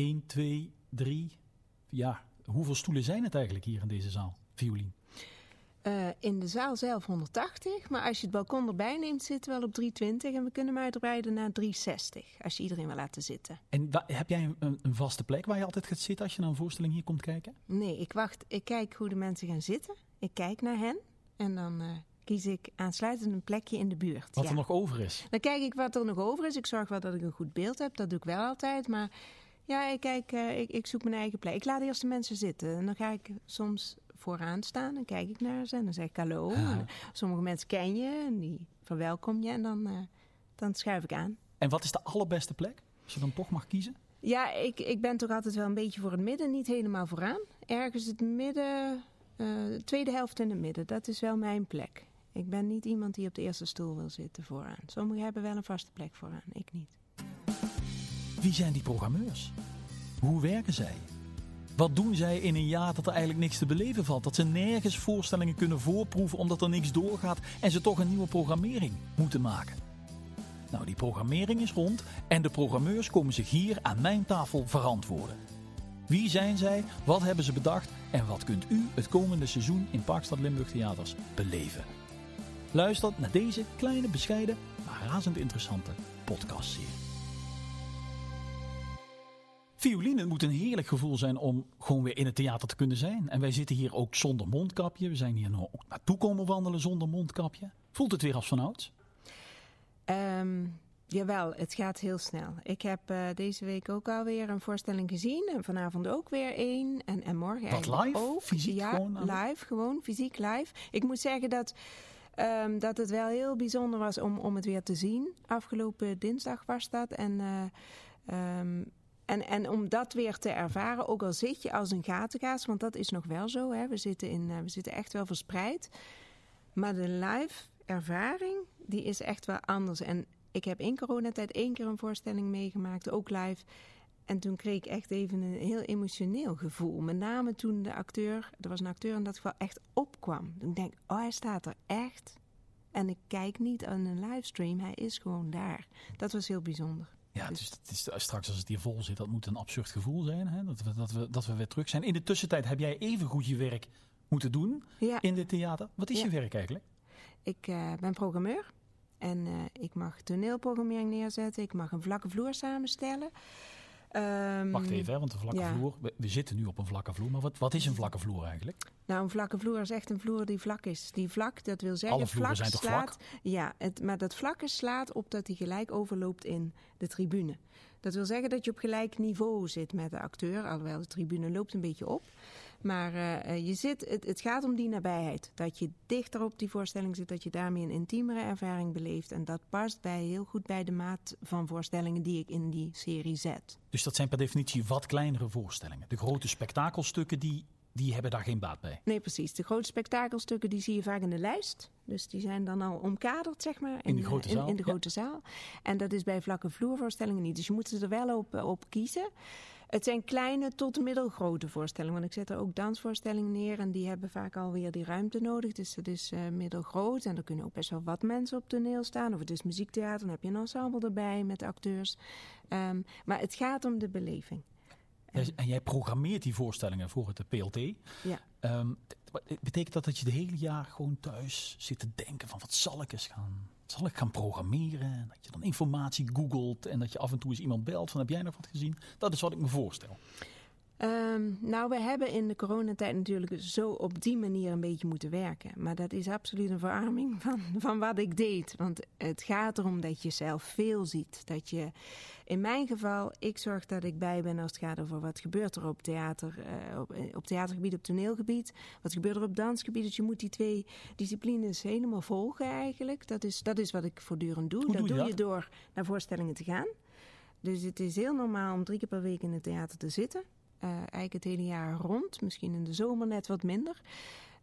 1, 2, 3. Ja, hoeveel stoelen zijn het eigenlijk hier in deze zaal? Violien. Uh, in de zaal zelf 180, maar als je het balkon erbij neemt, zitten we wel op 320 en we kunnen hem uitbreiden naar 360 als je iedereen wil laten zitten. En heb jij een, een, vaste plek waar je altijd gaat zitten als je naar een voorstelling hier komt kijken? Nee, ik wacht, ik kijk hoe de mensen gaan zitten. Ik kijk naar hen en dan uh, kies ik aansluitend een plekje in de buurt. Wat er nog over is? Dan kijk ik wat er nog over is. Ik zorg wel dat ik een goed beeld heb, dat doe ik wel altijd, maar ja, ik, kijk, uh, ik, ik zoek mijn eigen plek. Ik laat eerst de mensen zitten en dan ga ik soms vooraan staan. Dan kijk ik naar ze en dan zeg ik hallo. Sommige mensen ken je en die verwelkom je en dan, uh, dan schuif ik aan. En wat is de allerbeste plek, als je dan toch mag kiezen? Ja, ik, ik ben toch altijd wel een beetje voor het midden, niet helemaal vooraan. Ergens het midden, uh, tweede helft in het midden, dat is wel mijn plek. Ik ben niet iemand die op de eerste stoel wil zitten vooraan. Sommigen hebben wel een vaste plek vooraan, ik niet. Wie zijn die programmeurs? Hoe werken zij? Wat doen zij in een jaar dat er eigenlijk niks te beleven valt? Dat ze nergens voorstellingen kunnen voorproeven omdat er niks doorgaat en ze toch een nieuwe programmering moeten maken. Nou, die programmering is rond en de programmeurs komen zich hier aan mijn tafel verantwoorden. Wie zijn zij? Wat hebben ze bedacht? En wat kunt u het komende seizoen in Parkstad Limburg Theaters beleven? Luister naar deze kleine, bescheiden, maar razend interessante podcastserie. Violine moet een heerlijk gevoel zijn om gewoon weer in het theater te kunnen zijn. En wij zitten hier ook zonder mondkapje. We zijn hier nog naartoe komen wandelen zonder mondkapje. Voelt het weer als van ouds? Um, jawel, het gaat heel snel. Ik heb uh, deze week ook alweer een voorstelling gezien. En vanavond ook weer één. En, en morgen Wat, live? ook. Fysiek ja, gewoon? live, gewoon fysiek live. Ik moet zeggen dat... Um, dat het wel heel bijzonder was om, om het weer te zien. Afgelopen dinsdag was dat. En uh, um, en, en om dat weer te ervaren, ook al zit je als een gatengaas, want dat is nog wel zo. Hè? We, zitten in, uh, we zitten echt wel verspreid. Maar de live ervaring, die is echt wel anders. En ik heb in coronatijd één keer een voorstelling meegemaakt, ook live. En toen kreeg ik echt even een heel emotioneel gevoel. Met name toen de acteur, er was een acteur in dat geval, echt opkwam. Toen denk ik, oh hij staat er echt. En ik kijk niet aan een livestream, hij is gewoon daar. Dat was heel bijzonder. Ja, dus het is, straks als het hier vol zit, dat moet een absurd gevoel zijn. Hè? Dat, we, dat, we, dat we weer terug zijn. In de tussentijd heb jij even goed je werk moeten doen ja. in dit theater. Wat is Ja. je werk eigenlijk? Ik uh, ben programmeur. En uh, ik mag toneelprogrammering neerzetten. Ik mag een vlakke vloer samenstellen. Um, Wacht even, hè, want een vlakke ja. vloer. We, we, zitten nu op een vlakke vloer. Maar wat, wat is een vlakke vloer eigenlijk? Nou, een vlakke vloer is echt een vloer die vlak is. Die vlak, dat wil zeggen. Alle vlak zijn toch slaat, vlak? Ja, het, maar dat vlakke slaat op dat hij gelijk overloopt in de tribune. Dat wil zeggen dat je op gelijk niveau zit met de acteur. Alhoewel de tribune loopt een beetje op. Maar uh, je zit, het, het, gaat om die nabijheid. Dat je dichter op die voorstelling zit. Dat je daarmee een intiemere ervaring beleeft. En dat past bij, heel goed bij de maat van voorstellingen die ik in die serie zet. Dus dat zijn per definitie wat kleinere voorstellingen. De grote spektakelstukken die die hebben daar geen baat bij. Nee, precies. De grote spektakelstukken die zie je vaak in de lijst. Dus die zijn dan al omkaderd, zeg maar. In, in de grote zaal. In, in de grote ja. zaal. En dat is bij vlakke vloervoorstellingen niet. Dus je moet ze er wel op, op kiezen. Het zijn kleine tot middelgrote voorstellingen. Want ik zet er ook dansvoorstellingen neer. En die hebben vaak alweer die ruimte nodig. Dus het is uh, middelgroot. En er kunnen ook best wel wat mensen op toneel staan. Of het is muziektheater. Dan heb je een ensemble erbij met acteurs. Um, maar het gaat om de beleving. En jij programmeert die voorstellingen voor het PLT. Ja. Um, betekent dat dat je de hele jaar gewoon thuis zit te denken van wat zal ik eens gaan, zal ik gaan programmeren? Dat je dan informatie googelt en dat je af en toe eens iemand belt van heb jij nog wat gezien? Dat is wat ik me voorstel. Um, nou, we hebben in de coronatijd natuurlijk zo op die manier een beetje moeten werken. Maar dat is absoluut een verarming van, van wat ik deed. Want het gaat erom dat je zelf veel ziet. Dat je, in mijn geval, ik zorg dat ik bij ben als het gaat over wat gebeurt er op theater, uh, op, op theatergebied, op toneelgebied. Wat gebeurt er op dansgebied. Dus je moet die twee disciplines helemaal volgen eigenlijk. Dat is, dat is wat ik voortdurend doe. Hoe dat doe je, doe je door naar voorstellingen te gaan. Dus het is heel normaal om drie keer per week in het theater te zitten. Uh, eigenlijk het hele jaar rond. Misschien in de zomer net wat minder.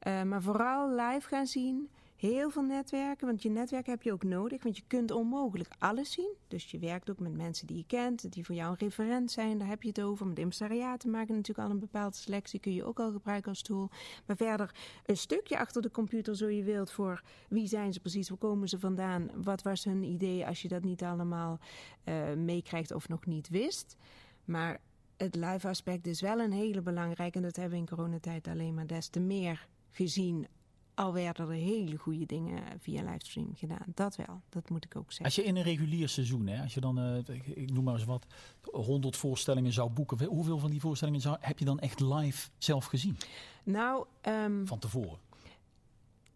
Uh, maar vooral live gaan zien. Heel veel netwerken, want je netwerk heb je ook nodig. Want je kunt onmogelijk alles zien. Dus je werkt ook met mensen die je kent, die voor jou een referent zijn. Daar heb je het over. Met impresariaten maken natuurlijk al een bepaalde selectie. Kun je ook al gebruiken als tool. Maar verder een stukje achter de computer, zo je wilt, voor wie zijn ze precies, waar komen ze vandaan, wat was hun idee als je dat niet allemaal uh, meekrijgt of nog niet wist. Maar het live aspect is wel een hele belangrijke. En dat hebben we in coronatijd alleen maar des te meer gezien. Al werden er hele goede dingen via livestream gedaan. Dat wel, dat moet ik ook zeggen. Als je in een regulier seizoen, hè, als je dan, uh, ik noem maar eens wat, 100 voorstellingen zou boeken. Hoeveel van die voorstellingen zou, heb je dan echt live zelf gezien? Nou, um, van tevoren.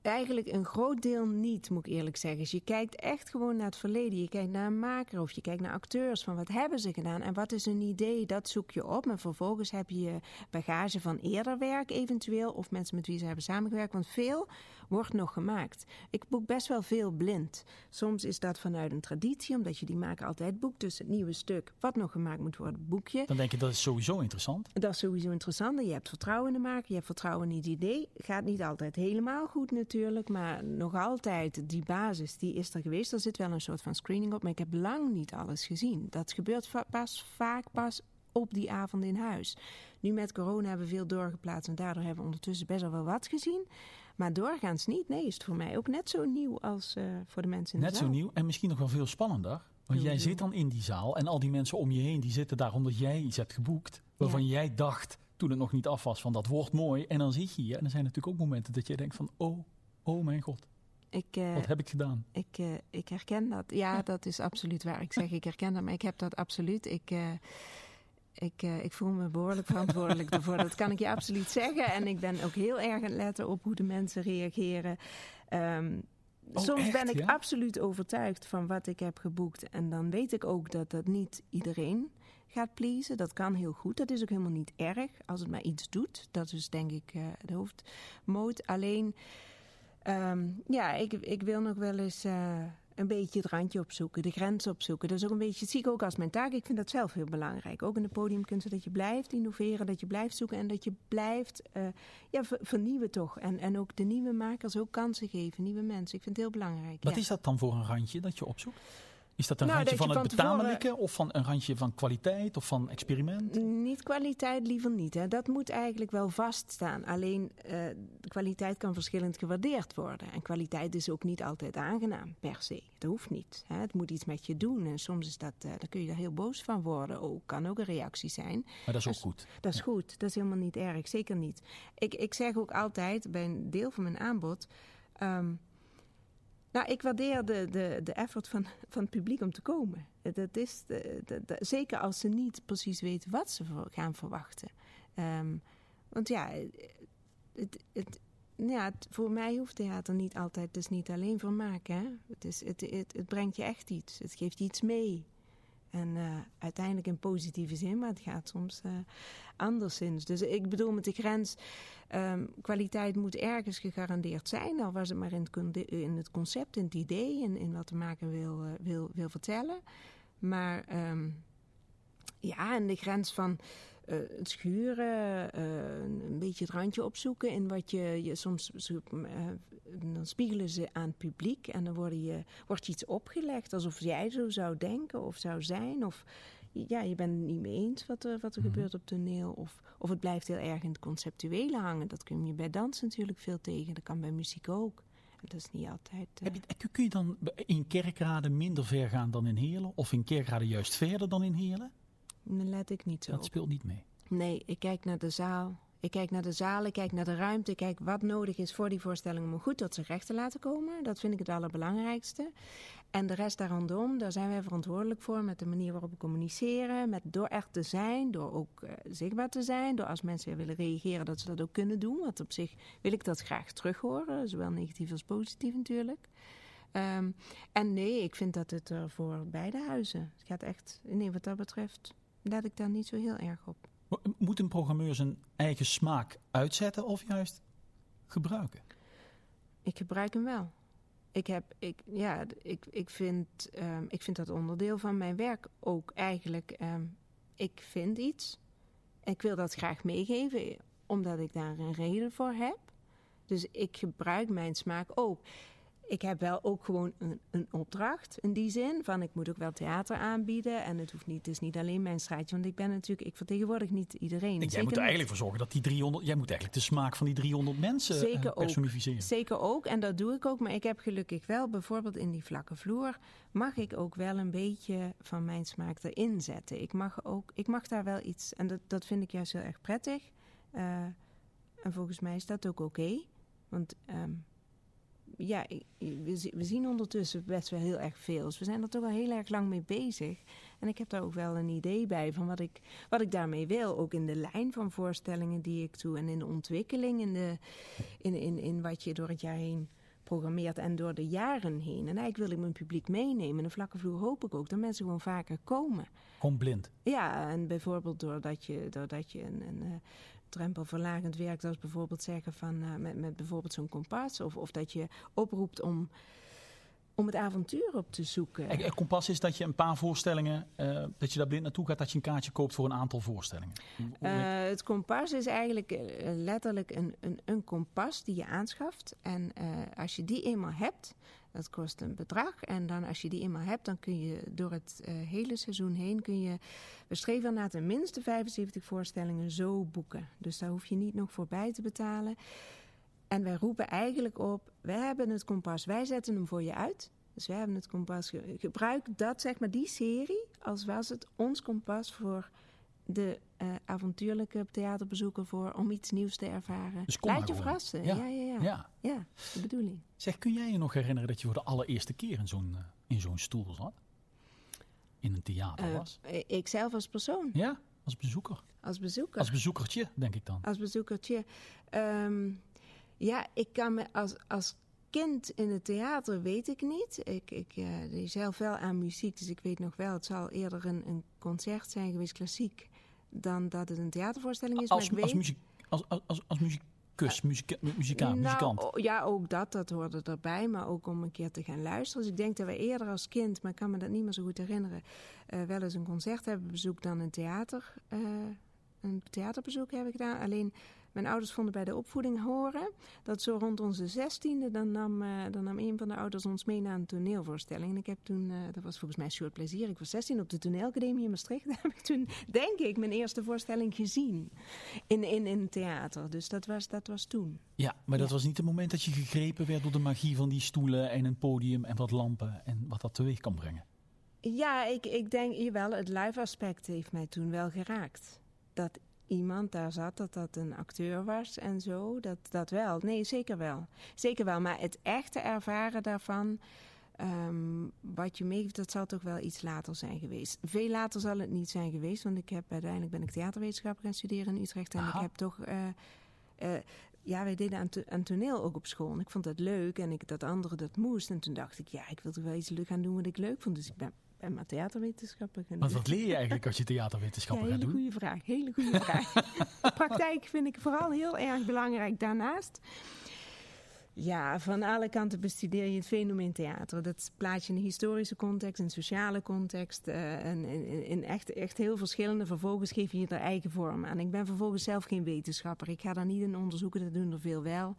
Eigenlijk een groot deel niet, moet ik eerlijk zeggen. Dus je kijkt echt gewoon naar het verleden. Je kijkt naar een maker of je kijkt naar acteurs. Van wat hebben ze gedaan en wat is een idee? Dat zoek je op. En vervolgens heb je bagage van eerder werk eventueel. Of mensen met wie ze hebben samengewerkt. Want veel wordt nog gemaakt. Ik boek best wel veel blind. Soms is dat vanuit een traditie, omdat je die maker altijd boekt. Dus het nieuwe stuk wat nog gemaakt moet worden, boek je. Dan denk je dat is sowieso interessant. Dat is sowieso interessant. Je hebt vertrouwen in de maker, je hebt vertrouwen in het idee. Gaat niet altijd helemaal goed natuurlijk, maar nog altijd die basis, die is er geweest. Er zit wel een soort van screening op, maar ik heb lang niet alles gezien. Dat gebeurt pas vaak pas op die avond in huis. Nu met corona hebben we veel doorgeplaatst en daardoor hebben we ondertussen best wel wat gezien. Maar doorgaans niet. Nee, is het voor mij ook net zo nieuw als uh, voor de mensen in net de zaal. Net zo nieuw en misschien nog wel veel spannender. Want jij zit dan in die zaal en al die mensen om je heen die zitten daar omdat jij iets hebt geboekt. Waarvan ja. jij dacht toen het nog niet af was van dat wordt mooi. En dan zit je hier en er zijn natuurlijk ook momenten dat je denkt van oh, oh mijn god. Ik, uh, Wat heb ik gedaan? Ik, uh, ik herken dat. Ja, ja, dat is absoluut waar. Ik zeg ik herken dat, maar ik heb dat absoluut. Ik ik, uh, ik voel me behoorlijk verantwoordelijk daarvoor. Dat kan ik je absoluut zeggen. En ik ben ook heel erg aan het letten op hoe de mensen reageren. Um, oh, soms echt, ben ik ja? absoluut overtuigd van wat ik heb geboekt. En dan weet ik ook dat dat niet iedereen gaat pleasen. Dat kan heel goed. Dat is ook helemaal niet erg als het maar iets doet. Dat is denk ik uh, de hoofdmoot. Alleen, um, ja, ik, ik wil nog wel eens... Uh, een beetje het randje opzoeken, de grens opzoeken. Dat is ook een beetje, zie ik ook als mijn taak. Ik vind dat zelf heel belangrijk. Ook in de podiumkunst, dat je blijft innoveren, dat je blijft zoeken en dat je blijft uh, ja, vernieuwen toch. En, en ook de nieuwe makers ook kansen geven, nieuwe mensen. Ik vind het heel belangrijk. Wat ja. is dat dan voor een randje dat je opzoekt? Is dat een Nou, randje dat van het tevoren- betamelijke of van een randje van kwaliteit of van experiment? Niet kwaliteit, liever niet. Hè. Dat moet eigenlijk wel vaststaan. Alleen eh, kwaliteit kan verschillend gewaardeerd worden. En kwaliteit is ook niet altijd aangenaam, per se. Dat hoeft niet. Hè. Het moet iets met je doen. En soms is dat, eh, dan kun je daar heel boos van worden. Ook, kan ook een reactie zijn. Maar dat is ook goed. Dat is goed. Dat is helemaal niet erg. Zeker niet. Ik, ik zeg ook altijd bij een deel van mijn aanbod. ehm, nou, ik waardeer de, de, de effort van, van het publiek om te komen. Dat is de, de- de- zeker als ze niet precies weten wat ze gaan verwachten. Ehm, want ja, het, het, ja voor mij hoeft theater niet altijd, is niet alleen vermaak. Hè? Het, is, het, het, het brengt je echt iets. Het geeft iets mee. En eh, uiteindelijk in positieve zin, maar het gaat soms eh, anderszins. Dus ik bedoel met de grens, ehm, kwaliteit moet ergens gegarandeerd zijn. Al was het maar in het, in het concept, in het idee, in, in wat de maker wil, eh, wil, wil vertellen. Maar ehm, ja, en de grens van het schuren, eh, een beetje het randje opzoeken in wat je, je soms zo- eh, dan spiegelen ze aan het publiek en dan word je, wordt je iets opgelegd alsof jij zo zou denken of zou zijn. Of ja, je bent het niet mee eens wat er, wat er Mhm. gebeurt op toneel. Of, of het blijft heel erg in het conceptuele hangen. Dat kun je bij dans natuurlijk veel tegen. Dat kan bij muziek ook. Dat is niet altijd. eh, Heb je, kun je dan in kerkraden minder ver gaan dan in Heerlen? Of in kerkraden juist verder dan in Heerlen? Dan let ik niet zo Dat op. speelt niet mee. Nee, ik kijk naar de zaal. Ik kijk naar de zaal, ik kijk naar de ruimte. Ik kijk wat nodig is voor die voorstelling om goed tot zijn recht te laten komen. Dat vind ik het allerbelangrijkste. En de rest daar rondom, daar zijn wij verantwoordelijk voor. Met de manier waarop we communiceren. Met door echt te zijn, door ook eh, zichtbaar te zijn. Door als mensen willen reageren, dat ze dat ook kunnen doen. Want op zich wil ik dat graag terug horen. Zowel negatief als positief natuurlijk. Ehm, en nee, ik vind dat het er voor beide huizen. Het gaat echt, nee, wat dat betreft, let ik daar niet zo heel erg op. Mo- Moet een programmeur zijn eigen smaak uitzetten of juist gebruiken? Ik gebruik hem wel. Ik, heb, ik, ja, ik, ik, vind, ehm, ik vind dat onderdeel van mijn werk ook eigenlijk. ehm, ik vind iets. Ik wil dat graag meegeven, omdat ik daar een reden voor heb. Dus ik gebruik mijn smaak ook. Ik heb wel ook gewoon een, een, opdracht in die zin. Van ik moet ook wel theater aanbieden. En het hoeft niet, het is niet alleen mijn strijdje. Want ik ben natuurlijk, ik vertegenwoordig niet iedereen. jij moet er eigenlijk voor zorgen dat die 300, jij moet eigenlijk de smaak van die 300 mensen eh, zeker personificeren. Ook, zeker ook. En dat doe ik ook. Maar ik heb gelukkig wel, bijvoorbeeld in die vlakke vloer, mag ik ook wel een beetje van mijn smaak erin zetten. Ik mag, ook, ik mag daar wel iets. En dat, dat vind ik juist heel erg prettig. Uh, en volgens mij is dat ook oké. Want um, ja, we, zien ondertussen best wel heel erg veel. Dus we zijn er toch al heel erg lang mee bezig. En ik heb daar ook wel een idee bij van wat ik, wat ik daarmee wil. Ook in de lijn van voorstellingen die ik doe. En in de ontwikkeling, in, de, in, in, in wat je door het jaar heen programmeert en door de jaren heen. En eigenlijk wil ik mijn publiek meenemen. En de vlakke vloer hoop ik ook dat mensen gewoon vaker komen. Gewoon blind? Ja, en bijvoorbeeld doordat je, doordat je een, een, eh, drempelverlagend werkt als bijvoorbeeld zeggen van uh, met, met bijvoorbeeld zo'n kompas. Of, of dat je oproept om, om het avontuur op te zoeken. Een kompas is dat je een paar voorstellingen, uh, dat je daar blind naartoe gaat, dat je een kaartje koopt voor een aantal voorstellingen. Uh, het kompas is eigenlijk letterlijk een, een, een kompas die je aanschaft. En als je die eenmaal hebt, dat kost een bedrag. En dan als je die eenmaal hebt, dan kun je door het hele seizoen heen... kun je, we streven naar tenminste 75 voorstellingen zo boeken. Dus daar hoef je niet nog voorbij te betalen. En wij roepen eigenlijk op, wij hebben het kompas, wij zetten hem voor je uit... Dus wij hebben het kompas. Gebruik dat, zeg maar, die serie als was het ons kompas voor de uh, avontuurlijke theaterbezoeker voor om iets nieuws te ervaren. Dus Laat je verrassen. Ja. Ja, ja, ja. ja. de bedoeling. Zeg, kun jij je nog herinneren dat je voor de allereerste keer in zo'n uh, in zo'n stoel zat? In een theater uh, was? Ik zelf als persoon. Ja, als bezoeker. Als bezoeker. Als bezoekertje, denk ik dan. Als bezoekertje. Um, ja, ik kan me als, als kind in het theater weet ik niet. Ik, ik uh, zelf wel aan muziek, dus ik weet nog wel. Het zal eerder een, een concert zijn geweest, klassiek dan dat het een theatervoorstelling is. Als, maar ik als, muziek, als, als, als muzikus, muzika, muzika, nou, muzikant? Ja, ook dat, dat hoorde erbij. Maar ook om een keer te gaan luisteren. Dus ik denk dat we eerder als kind, maar ik kan me dat niet meer zo goed herinneren... Uh, wel eens een concert hebben bezoekt dan een theater... Uh, een theaterbezoek hebben gedaan. Alleen mijn ouders vonden bij de opvoeding horen dat zo rond onze zestiende, dan nam, uh, dan nam een van de ouders ons mee naar een toneelvoorstelling. En ik heb toen, uh, dat was volgens mij een soort plezier, ik was 16 op de toneelacademie in Maastricht. Daar heb ik toen, denk ik, mijn eerste voorstelling gezien in, in, in theater. Dus dat was, dat was toen. Ja, maar dat was niet het moment dat je gegrepen werd door de magie van die stoelen en een podium en wat lampen en wat dat teweeg kan brengen. Ja, ik, ik denk, jawel, het live aspect heeft mij toen wel geraakt. Dat iemand daar zat, dat dat een acteur was en zo. Dat, dat wel. Nee, zeker wel. Zeker wel. Maar het echte ervaren daarvan, um, wat je meegeeft, dat zal toch wel iets later zijn geweest. Veel later zal het niet zijn geweest, want ik heb uiteindelijk ben ik theaterwetenschap gaan studeren in Utrecht. En ik heb toch. Uh, uh, ja, wij deden aan, aan, toneel ook op school. En ik vond dat leuk en ik, dat andere dat moest. En toen dacht ik, ja, ik wil toch wel iets leuk gaan doen wat ik leuk vond. Dus ik ben en maar theaterwetenschappen gaan wat leer je eigenlijk als je theaterwetenschappen ja, gaat doen? Hele goede vraag, hele goede vraag. praktijk vind ik vooral heel erg belangrijk daarnaast. Ja, van alle kanten bestudeer je het fenomeen theater. Dat plaats je in een historische context, een sociale context. Uh, en in, in, echt, echt heel verschillende. Vervolgens geef je je er eigen vorm aan. Ik ben vervolgens zelf geen wetenschapper. Ik ga daar niet in onderzoeken, dat doen er veel wel.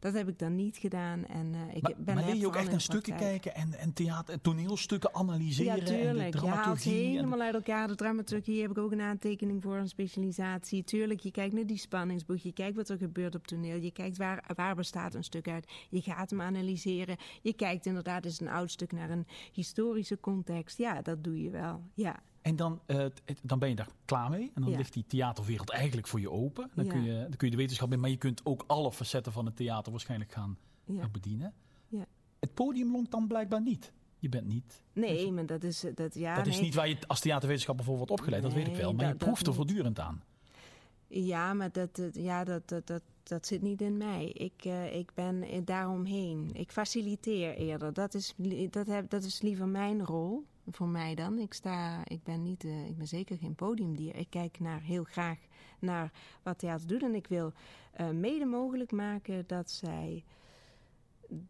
Dat heb ik dan niet gedaan. En, uh, ik maar, ben maar leer je ook echt naar stukken kijken en, en theater, toneelstukken analyseren? Ja, tuurlijk. En de je haalt helemaal uit elkaar. De dramaturgie heb ik ook een aantekening voor, een specialisatie. Tuurlijk, je kijkt naar die spanningsboek. Je kijkt wat er gebeurt op toneel. Je kijkt waar, waar bestaat een stuk uit. Je gaat hem analyseren. Je kijkt inderdaad eens een oud stuk naar een historische context. Ja, dat doe je wel. Ja. En dan, uh, dan ben je daar klaar mee. En dan ligt die theaterwereld eigenlijk voor je open. Dan, kun je, dan kun je de wetenschap in, maar je kunt ook alle facetten van het theater waarschijnlijk gaan, bedienen. Het podium longt dan blijkbaar niet. Je bent niet. Nee, dus, maar dat is. Dat, ja, dat nee. is niet waar je als theaterwetenschapper voor wordt opgeleid, dat weet ik wel. Maar dat, je proeft er voortdurend aan. Ja, maar dat, ja, dat, dat, dat, dat zit niet in mij. Ik, uh, ik ben daaromheen. Ik faciliteer eerder. Dat is, dat, heb, dat is liever mijn rol voor mij dan. Ik, sta, ik, ben niet, uh, ik ben zeker geen podiumdier. Ik kijk naar, heel graag naar wat theater doet. En ik wil uh, mede mogelijk maken dat zij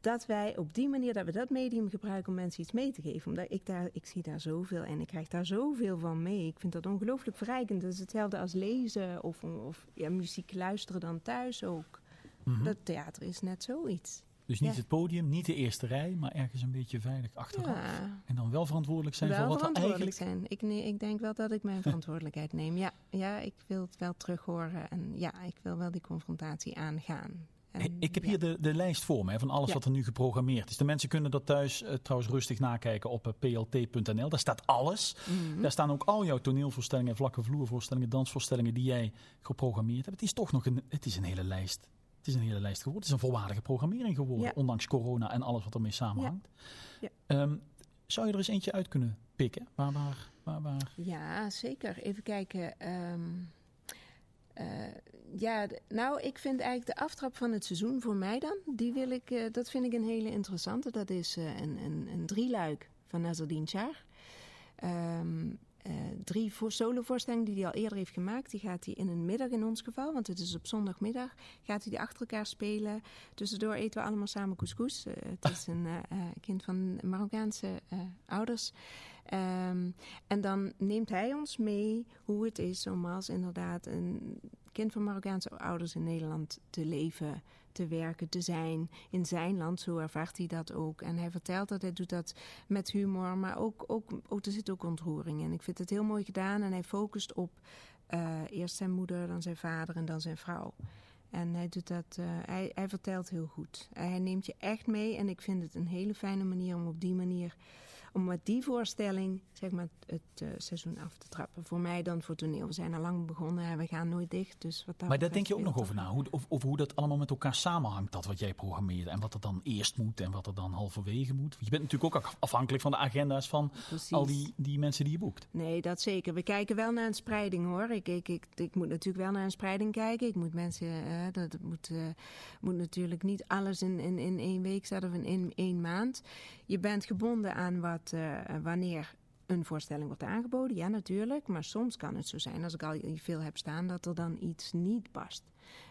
dat wij op die manier, dat we dat medium gebruiken om mensen iets mee te geven. Omdat ik daar, ik zie daar zoveel en ik krijg daar zoveel van mee. Ik vind dat ongelooflijk verrijkend. Dat is hetzelfde als lezen of, of ja, muziek luisteren dan thuis ook. Mm Dat theater is net zoiets. Dus niet Ja. het podium, niet de eerste rij, maar ergens een beetje veilig achteraf. Ja, En dan wel verantwoordelijk zijn wel voor wat er verantwoordelijk eigenlijk... zijn. Ik, nee, ik denk wel dat ik mijn verantwoordelijkheid neem. Ja, ja, ik wil het wel terug horen. En ja, ik wil wel die confrontatie aangaan. En, Ik heb ja. hier de, de lijst voor me van alles Ja. wat er nu geprogrammeerd is. De mensen kunnen dat thuis eh, trouwens rustig nakijken op eh, plt.nl. Daar staat alles. Mhm. Daar staan ook al jouw toneelvoorstellingen, vlakke vloervoorstellingen, dansvoorstellingen die jij geprogrammeerd hebt. Het is toch nog een, het is een hele lijst. Het is een hele lijst geworden. Het is een volwaardige programmering geworden, Ja. ondanks corona en alles wat ermee samenhangt. Ja. Ehm, zou je er eens eentje uit kunnen pikken? Waar, waar, waar, waar? Ja, zeker. Even kijken. ehm, eh, ja, nou, ik vind eigenlijk de aftrap van het seizoen voor mij dan, die wil ik, eh, dat vind ik een hele interessante. Dat is eh, een, een, een drieluik van Nazardine Char. Ehm, eh, drie voor solovoorstellingen die hij al eerder heeft gemaakt. Die gaat hij in een middag in ons geval, want het is op zondagmiddag. Gaat hij die achter elkaar spelen. Tussendoor eten we allemaal samen couscous. Eh, het is een eh, kind van Marokkaanse ouders. Ehm, en dan neemt hij ons mee hoe het is om als inderdaad een kind van Marokkaanse ouders in Nederland te leven, te werken, te zijn. In zijn land, zo ervaart hij dat ook. En hij vertelt dat hij doet dat met humor, maar ook, ook, ook er zit ook ontroering in. Ik vind het heel mooi gedaan en hij focust op eh, eerst zijn moeder, dan zijn vader en dan zijn vrouw. En hij, doet dat, eh, hij, hij vertelt heel goed. Hij neemt je echt mee en ik vind het een hele fijne manier om op die manier om met die voorstelling zeg maar, het eh, seizoen af te trappen. Voor mij dan voor toneel. We zijn al lang begonnen en we gaan nooit dicht. Dus wat dat Maar daar denk je ook nog over na. Hoe, of, over hoe dat allemaal met elkaar samenhangt, dat wat jij programmeert. En wat er dan eerst moet en wat er dan halverwege moet. Je bent natuurlijk ook afhankelijk van de agenda's van Precies. al die, die mensen die je boekt. Nee, dat zeker. We kijken wel naar een spreiding hoor. Ik, ik, ik, ik moet natuurlijk wel naar een spreiding kijken. Ik moet mensen, eh, dat moet, eh, moet natuurlijk niet alles in, in, in één week zetten of in één maand. Je bent gebonden aan wat, eh, wanneer een voorstelling wordt aangeboden. Ja, natuurlijk. Maar soms kan het zo zijn, als ik al veel heb staan, dat er dan iets niet past.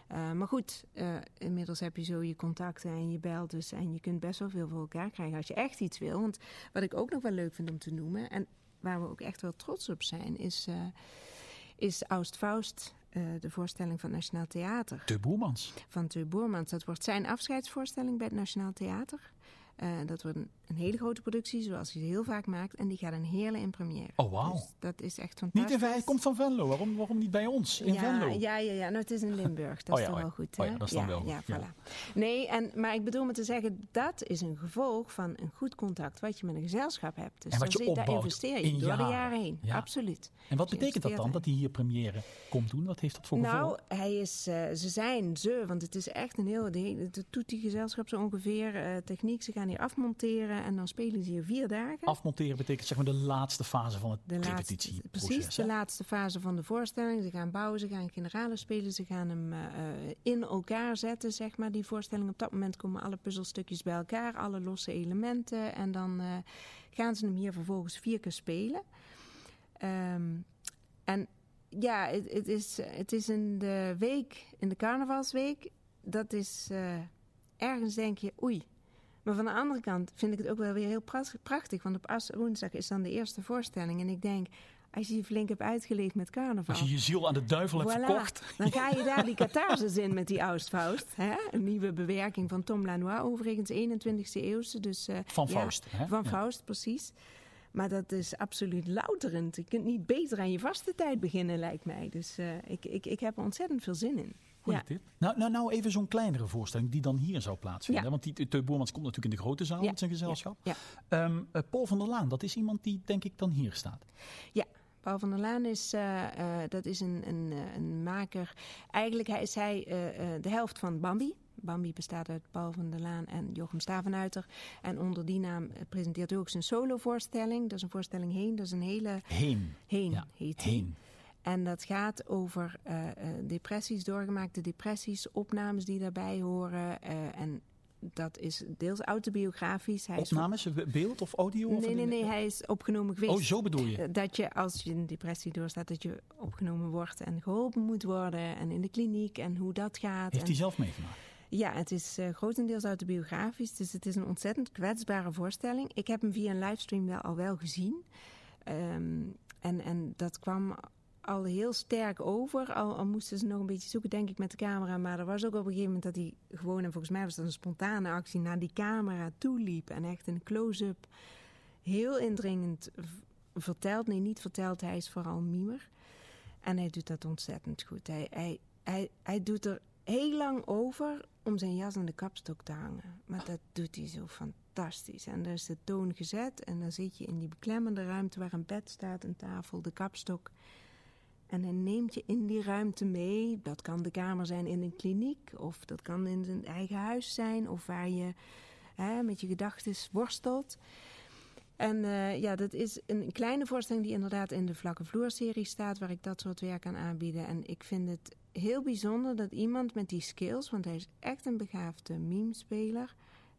Eh, maar goed, eh, inmiddels heb je zo je contacten en je belt dus. En je kunt best wel veel voor elkaar krijgen als je echt iets wil. Want wat ik ook nog wel leuk vind om te noemen... en waar we ook echt wel trots op zijn, is, eh is Aust Faust, de voorstelling van het Nationaal Theater. De Boermans. Van Teu Boermans. Dat wordt zijn afscheidsvoorstelling bij het Nationaal Theater. Eh, dat wordt een, een hele grote productie, zoals hij ze heel vaak maakt. En die gaat een hele in première. Oh, wauw. Dus dat is echt Niet fantastisch. in Venlo, hij komt van Venlo. Waarom, waarom niet bij ons in ja, Venlo? Ja, ja, ja. Nou, het is in Limburg. Dat Oh is toch oh wel goed, Oh hè? ja, dat is dan wel Ja, goed, voilà. Nee, en, maar ik bedoel maar te zeggen, dat is een gevolg van een goed contact wat je met een gezelschap hebt. Dus En wat daar, je zit- daar opbouwt investeer je in door de jaren. jaren heen. Ja. Absoluut. En wat betekent dat dan, dat hij hier première komt doen? Wat heeft dat voor Nou, gevolg? hij is, eh, ze zijn ze, want het is echt een heel. De, de Toetie gezelschap zo ongeveer. eh, techniek, ze gaan hier afmonteren en dan spelen ze hier vier dagen. Afmonteren betekent zeg maar de laatste fase van het De repetitieproces. precies, de laatste fase van de voorstelling. Ze gaan bouwen, ze gaan generalen spelen, ze gaan hem eh, eh, in elkaar zetten, zeg maar, die voorstelling. Op dat moment komen alle puzzelstukjes bij elkaar, alle losse elementen. En dan eh, gaan ze hem hier vervolgens vier keer spelen. Ehm, en ja, het, het is, het is in de week, in de carnavalsweek, dat is ergens denk je, oei. Maar van de andere kant vind ik het ook wel weer heel prachtig. Want op as woensdag is dan de eerste voorstelling. En ik denk, als je je flink hebt uitgeleefd met carnaval. Als je je ziel aan de duivel hebt Voilà, verkocht. Dan ga je daar die catharsis in met die Oustfaust. Hè? Een nieuwe bewerking van Tom Lanois, overigens 21e eeuwse. Dus, eh, Van ja, Faust. Hè? Van Ja. Faust, precies. Maar dat is absoluut louterend. Je kunt niet beter aan je vaste tijd beginnen, lijkt mij. Dus eh, ik, ik, ik heb er ontzettend veel zin in. Goeie Ja. tip. Nou, nou, nou even zo'n kleinere voorstelling die dan hier zou plaatsvinden. Ja. Want die Teu Boermans komt natuurlijk in de grote zaal Ja. met zijn gezelschap. Ja. Ehm, eh, Paul van der Laan, dat is iemand die denk ik dan hier staat. Ja, Paul van der Laan is, eh, eh, dat is een, een, een maker. Eigenlijk is hij de helft van Bambi. Bambi bestaat uit Paul van der Laan en Jochem Stavenuiter. En onder die naam presenteert hij ook zijn solovoorstelling. Dat is een voorstelling heen. Dat is een hele Heen. heen Ja, heet. Heen. En dat gaat over eh, depressies, doorgemaakte depressies, opnames die daarbij horen. eh, en dat is deels autobiografisch. Hij is Opnames, beeld of audio? of Nee, nee, nee, hij is opgenomen geweest. Oh, zo bedoel je. Dat je als je een depressie doorstaat, dat je opgenomen wordt en geholpen moet worden. En in de kliniek en hoe dat gaat. Heeft en, hij zelf meegemaakt? Ja, het is grotendeels autobiografisch. Dus het is een ontzettend kwetsbare voorstelling. Ik heb hem via een livestream wel al wel gezien. Ehm, en, en dat kwam al heel sterk over. Al, moesten ze nog een beetje zoeken, denk ik, met de camera. Maar er was ook op een gegeven moment dat hij gewoon, en volgens mij was dat een spontane actie, naar die camera toe liep. En echt een close-up heel indringend vertelt. Nee, niet vertelt, hij is vooral mimer. En hij doet dat ontzettend goed. Hij, hij, hij, hij doet er heel lang over om zijn jas aan de kapstok te hangen. Maar dat doet hij zo fantastisch. En daar is de toon gezet. En dan zit je in die beklemmende ruimte waar een bed staat, een tafel, de kapstok. En hij neemt je in die ruimte mee. Dat kan de kamer zijn in een kliniek, of dat kan in zijn eigen huis zijn, of waar je hè, met je gedachten worstelt. En uh, ja, dat is een kleine voorstelling die inderdaad in de Vlakke Vloer-serie staat, waar ik dat soort werk kan aanbieden. En ik vind het heel bijzonder dat iemand met die skills, want hij is echt een begaafde memespeler,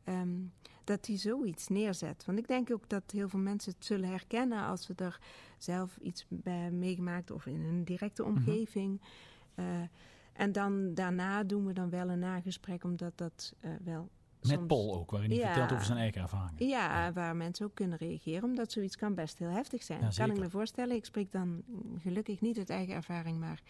um, dat hij zoiets neerzet. Want ik denk ook dat heel veel mensen het zullen herkennen als ze er zelf iets bij meegemaakt of in een directe mhm. omgeving. uh, en dan daarna doen we dan wel een nagesprek, omdat dat uh, wel met Paul ook, waarin hij vertelt over zijn eigen ervaringen. Ja, waar mensen ook kunnen reageren, omdat zoiets kan best heel heftig zijn. kan ik me voorstellen. Ik spreek dan gelukkig niet uit eigen ervaring, maar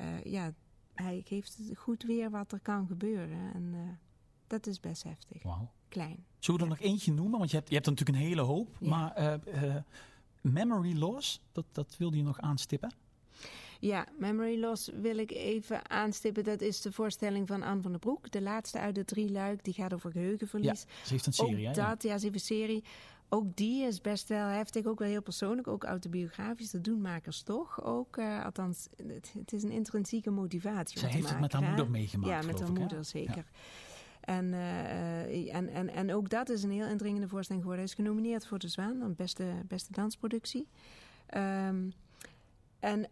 uh, ja, hij geeft goed weer wat er kan gebeuren. En dat is best heftig. Wauw. Klein. Zullen we er nog eentje noemen? Want je hebt, je hebt er natuurlijk een hele hoop. Ja. Maar uh, memory loss, dat, dat wilde je nog aanstippen? Ja, Memory Loss wil ik even aanstippen. Dat is de voorstelling van Anne van der Broek. De laatste uit de drie luik. Die gaat over geheugenverlies. Ja, ze heeft een serie, Ook dat, ja, ze heeft een serie. Ook die is best wel heftig, ook wel heel persoonlijk, ook autobiografisch. Dat doen makers toch ook. Uh, althans, het, het, is een intrinsieke motivatie. Zij heeft het met haar moeder meegemaakt. Ja, met haar ik, moeder zeker. Ja. En, uh, en, en, en ook dat is een heel indringende voorstelling geworden. Hij is genomineerd voor de Zwaan, dan beste, beste dansproductie. Um, en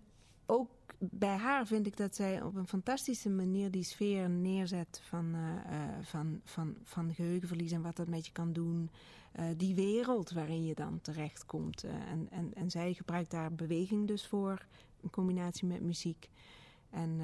ook bij haar vind ik dat zij op een fantastische manier die sfeer neerzet van, uh, uh, van, van, van geheugenverlies en wat dat met je kan doen. Uh, die wereld waarin je dan terechtkomt. en, en, en zij gebruikt daar beweging dus voor, in combinatie met muziek. En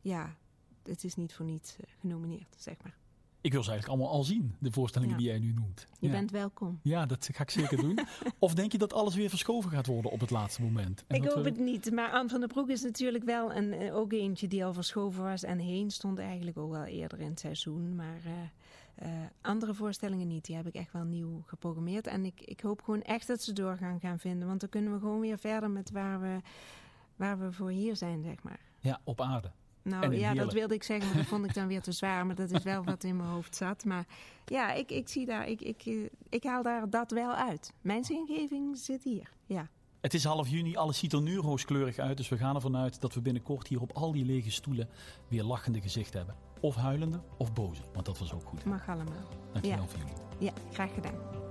ja, het is niet voor niets genomineerd, zeg maar. Ik wil ze eigenlijk allemaal al zien, de voorstellingen die jij nu noemt. Je ja. bent welkom. Ja, dat ga ik zeker doen. of denk je dat alles weer verschoven gaat worden op het laatste moment? En ik hoop we... het niet. Maar Anne van der Broek is natuurlijk wel een, eh, ook eentje die al verschoven was. En heen stond eigenlijk ook al eerder in het seizoen. Maar uh, uh, andere voorstellingen niet. Die heb ik echt wel nieuw geprogrammeerd. En ik, ik hoop gewoon echt dat ze doorgaan gaan vinden. Want dan kunnen we gewoon weer verder met waar we, waar we voor hier zijn, zeg maar. Ja, op aarde. Nou ja, dat wilde ik zeggen, maar dat vond ik dan weer te zwaar. Maar dat is wel wat in mijn hoofd zat. Maar ja, ik, ik zie daar, ik, ik, ik haal daar dat wel uit. Mijn zingeving zit hier, ja. Het is half juni, alles ziet er nu rooskleurig uit. Dus we gaan ervan uit dat we binnenkort hier op al die lege stoelen weer lachende gezichten hebben. Of huilende of boze, want dat was ook goed. Mag allemaal. Dankjewel ja. voor jullie. Ja, graag gedaan.